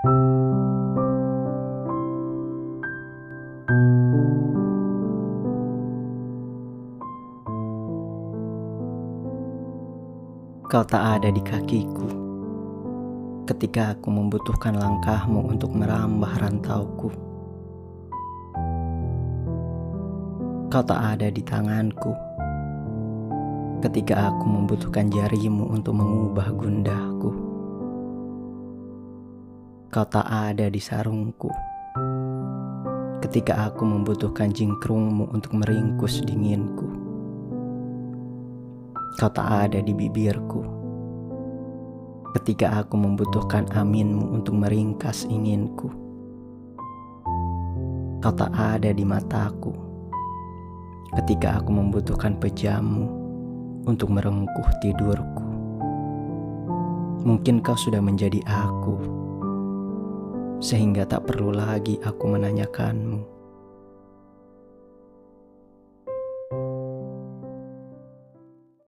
Kau tak ada di kakiku ketika aku membutuhkan langkahmu untuk merambah rantauku. Kau tak ada di tanganku ketika aku membutuhkan jarimu untuk mengubah gundahku. Kau tak ada di sarungku ketika aku membutuhkan jingkrungmu untuk meringkus dinginku. Kau tak ada di bibirku ketika aku membutuhkan aminmu untuk meringkas inginku. Kau tak ada di mataku ketika aku membutuhkan pejamu untuk merengkuh tidurku. Mungkin kau sudah menjadi aku, sehingga tak perlu lagi aku menanyakanmu.